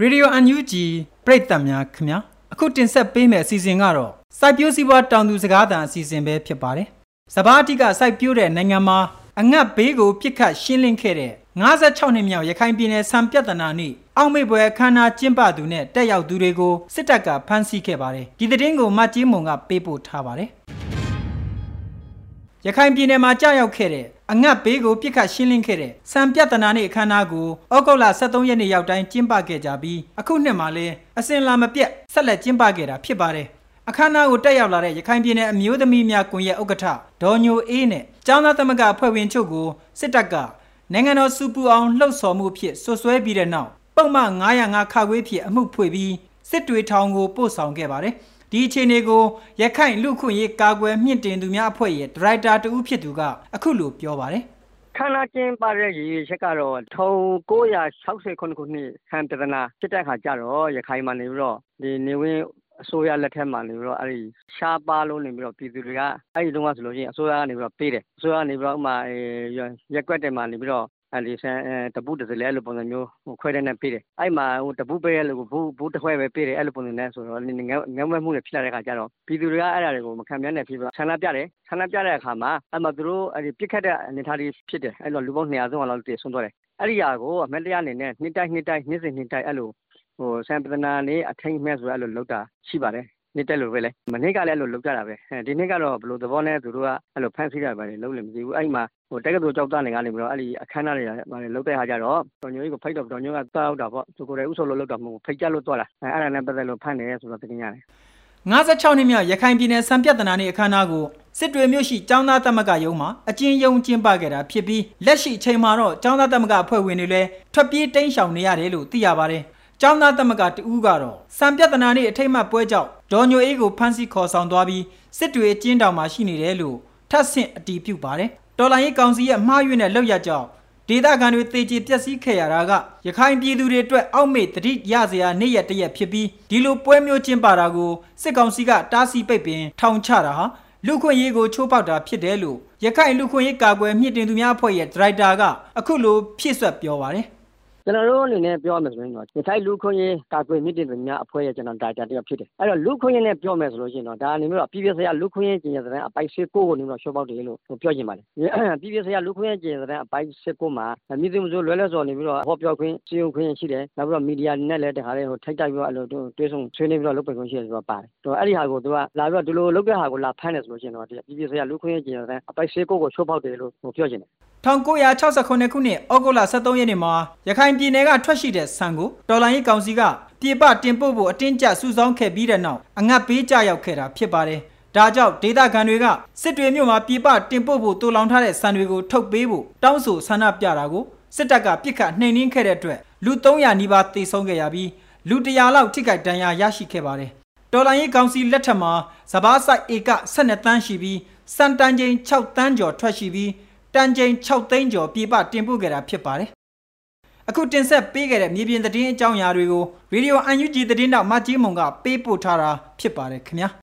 ရေဒီယို UNG ပရိသတ်များခင်ဗျာအခုတင်ဆက်ပေးမယ့်အစီအစဉ်ကတော့စိုက်ပျိုးစီးပွားတောင်သူစကားသံအစီအစဉ်ပဲဖြစ်ပါတယ်။စဘာအတိကစိုက်ပျိုးတဲ့နိုင်ငံမှာအငတ်ဘေးကိုပြစ်ခတ်ရှင်းလင်းခဲ့တဲ့56နှစ်မြောက်ရခိုင်ပြည်နယ်စံပြဿနာနေ့အောက်မေ့ပွဲအခမ်းအနားကျင်းပသူနဲ့တက်ရောက်သူတွေကိုစစ်တပ်ကဖမ်းဆီးခဲ့ပါတယ်။ဒီသတင်းကိုမတ်ကြီးမုံကပေးပို့ထားပါတယ်။ ရခိုင်ပြည်နယ်မှာကြာရောက်ခဲ့တဲ့အငတ်ဘေးကိုပြစ်ခတ်ရှင်းလင်းခဲ့တဲ့စံပြဿနာနေ့အခမ်းအနားကိုဩဂုတ်လ23ရက်နေ့ရောက်တိုင်းကျင်းပခဲ့ကြပြီးအခုနှစ်မှာလည်းအစဉ်လာမပြတ်ဆက်လက်ကျင်းပခဲ့တာဖြစ်ပါတယ်အခမ်းအနားကိုတက်ရောက်လာတဲ့ရခိုင်ပြည်နယ်အမျိုးသမီးများကွန်ရက်ဥက္ကဋ္ဌဒေါ်ညိုအေးနဲ့ကျောင်းသားသမဂ္ဂအဖွဲ့ဝင်ချုပ်ကိုစစ်တပ်ကနိုင်ငံတော်စူပူအောင်လှုပ်ဆော်မှုဖြစ်ဆွဆွဲပြီးတဲ့နောက်ပုံမှန်905ခါခွေးဖြစ်အမှုဖွေပြီးစစ်တွေထောင်ကိုပို့ဆောင်ခဲ့ပါတယ် ဒီအခြေအနေကိုရခိုင်လူခွင့်ရေးကာကွယ်မြင့်တင်သူများအဖွဲ့ရဲ့ဒရိုက်တာတဦးဖြစ်သူကအခုလိုပြောပါတယ်ခန္ဓာကျင်းပါတဲ့ရည်ချက်ကတော့1960ခုနှစ်ဆံပြဒနာဖြစ်တဲ့ခါကျတော့ရခိုင်မှာနေပြီးတော့ဒီနေဝင်းအစိုးရလက်ထက်မှာနေပြီးတော့အဲ့ဒီရှားပါလို့နေပြီးတော့ပြည်သူတွေကအဲ့ဒီတုန်းကဆိုလို့ရှိရင်အစိုးရကနေပြီးတော့ပေးတယ်အစိုးရကနေပြီးတော့ဥမာရက်ကွက်တယ်မှာနေပြီးတော့ အဲ့ဒီဆန်တပူးတစ်စလဲအဲ့လိုပုံစံမျိုးဟိုခွဲတဲ့နဲ့ပေးတယ်အဲ့မှာဟိုတပူးပေးရလို့ဘူးဘူးတစ်ခွဲပဲပေးတယ်အဲ့လိုပုံစံနဲ့ဆိုတော့ငငယ်မမှုတွေဖြစ်လာတဲ့ခါကျတော့ပြည်သူတွေကအဲ့ဒါတွေကိုမခံပြန်တဲ့ဖြစ်ပြီးဆန္ဒပြတယ်ဆန္ဒပြတဲ့အခါမှာအဲ့မှာသူတို့အဲ့ဒီပြစ်ခတ်တဲ့အနေထားတွေဖြစ်တယ်အဲ့လိုလူပေါင်း200လောက်တည်ဆုံးသွားတယ်အဲ့ဒီဟာကိုအမက်တရားအနေနဲ့နှစ်တိုက်နှစ်တိုက်နှစ်စဉ်နှစ်တိုက်အဲ့လိုဟိုဆန်ပဒနာနေအထိန်မဲ့ဆိုအဲ့လိုလောက်တာရှိပါတယ် နှစ်တက်လို့ပဲလေမနေ့ကလည်းအဲ့လိုလုပ်ကြတာပဲဒီနေ့ကတော့ဘလို့သဘောနဲ့သူတို့ကအဲ့လိုဖန်ဆီးတာပဲလုံးလည်းမသိဘူးအဲ့မှာဟိုတက္ကသိုလ်ကျောက်သားနေကနေပြီးတော့အဲ့ဒီအခမ်းအနားတွေပါတယ်လုပ်တဲ့ဟာကြတော့တော်ညိုကြီးကိုဖိတ်တော့တော်ညိုကတောက်တာပေါ့သူကိုယ်တိုင်ဥဆုပ်လို့လုပ်တာမဟုတ်ဖိတ်ကြလို့တော့လာအဲ့ဒါနဲ့ပတ်သက်လို့ဖန်တယ်ဆိုတော့တင်ရတယ်56နှစ်မြောက်ရခိုင်ပြည်နယ်စံပြဿနာနေ့အခမ်းအနားကိုစစ်တွေမြို့ရှိကျောင်းသားသမဂ္ဂရုံးမှာအကျဉ်းရုံးကျင်းပခဲ့တာဖြစ်ပြီးလက်ရှိအချိန်မှာတော့ကျောင်းသားသမဂ္ဂအဖွဲ့ဝင်တွေလည်းထွက်ပြေးတိမ်းရှောင်နေရတယ်လို့သိရပါတယ်။ ကျောင်းသားသမဂ္ဂတဦးကတော့စံပြဿနာနေ့အထိတ်မှပွဲကြောင့်ဒေါ်ညိုအေးကိုဖမ်းဆီးခေါ်ဆောင်သွားပြီးစစ်တွေအကျဉ်းတောင်မှာရှိနေတယ်လို့ထပ်ဆင့်အတည်ပြုပါတယ်တော်လိုင်းရေးကောင်စီရဲ့မှားယွင်းတဲ့လောက်ရကြောင်းဒေသခံတွေတေချေပျက်စီးခဲ့ရတာကရခိုင်ပြည်သူတွေအတွက်အောက်မေ့တတိရစရာနေ့ရက်တရက်ဖြစ်ပြီးဒီလိုပွဲမျိုးကျင်းပတာကိုစစ်ကောင်စီကတားဆီးပိတ်ပင်ထောင်ချတာဟာလူခွင့်ရေးကိုချိုးပေါက်တာဖြစ်တယ်လို့ရခိုင်လူခွင့်ရေးကာကွယ်မြင့်တင်သူများအဖွဲ့ရဲ့ဒရိုက်တာကအခုလိုဖြည့်ဆွတ်ပြောပါတယ် ကျွန်တော်တို့အနေနဲ့ပြောမယ်ဆိုရင်တော့ရခိုင်လူခွင့်ရေးကာကွယ်မြင့်တင်သူများအဖွဲ့ရဲ့ကျွန်တော်ဒါတာတယောက်ဖြစ်တယ်အဲ့တော့လူခွင့်ရေးနဲ့ပြောမယ်ဆိုလို့ရှိရင်တော့ဒါအနေနဲ့တော့ပြည်ပြစရာလူခွင့်ရေးကျင်ရတဲ့အပိုက်စစ်ကိုကိုနေတော့ရှော့ပေါက်တယ်လို့ပြောချင်ပါတယ်ပြည်ပြစရာလူခွင့်ရေးကျင်ရတဲ့အပိုက်စစ်ကိုမှာမြင့်တင်မှုဆိုလွယ်လွယ်စော်နေပြီးတော့ဟောပြောခွင့်စီရင်ခွင့်ရှိတယ်နောက်ပြီးတော့မီဒီယာနဲ့လည်းတခါလေးဟိုထိုက်တိုက်ပြီးတော့အဲ့လိုတွဲဆုံဆွေးနွေးပြီးတော့လုပ်ပိုင်ခွင့်ရှိတယ်ဆိုတော့ပါတယ်တော့အဲ့ဒီဟာကိုသူကလာပြီးတော့ဒီလိုလုပ်တဲ့ဟာကိုလာဖမ်းတယ်ဆိုလို့ရှိရင်တော့ပြည်ပြစရာလူခွင့်ရေးကျင်ရတဲ့အပိုက်စစ်ကိုကိုရှော့ပေါက်တယ်လို့ပြောချင်တယ်1968ခုနှစ်ဩဂုတ်လ23ရက်နေ့မှာရခိုင်ပြည်နယ်ကထွက်ရှိတဲ့ဆန်ကိုတော်လိုင်းရေးကောင်စီကပြည်ပတင်ပို့ဖို့အတင်းကျပ်စုဆောင်းခဲ့ပြီးတဲ့နောက်အငတ်ပေးကြရောက်ခဲ့တာဖြစ်ပါတယ်။ဒါကြောင့်ဒေသခံတွေကစစ်တွေမြို့မှာပြည်ပတင်ပို့ဖို့တူလောင်ထားတဲ့ဆန်တွေကိုထုတ်ပေးဖို့တောင်းဆိုဆန္ဒပြတာကိုစစ်တပ်ကပြစ်ခတ်နှိမ်နင်းခဲ့တဲ့အတွက်လူ300နီးပါးသေဆုံးခဲ့ရပြီးလူ100လောက်ထိခိုက်ဒဏ်ရာရရှိခဲ့ပါတယ်။တော်လိုင်းရေးကောင်စီလက်ထက်မှာစဘာဆိုင်ဧက12တန်းရှိပြီးစံတန်ချိန်6တန်းကျော်ထွက်ရှိပြီး တန်ချိန်6သိန်းကျော်ပြပတင်ပို့ခဲ့တာဖြစ်ပါတယ်။အခုတင်ဆက်ပေးခဲ့တဲ့မြေပြင်သတင်းအကြောင်းအရာတွေကိုရေဒီယို UNG သတင်းတောက်မကြီးမုံကပေးပို့ထားတာဖြစ်ပါတယ်ခင်ဗျာ။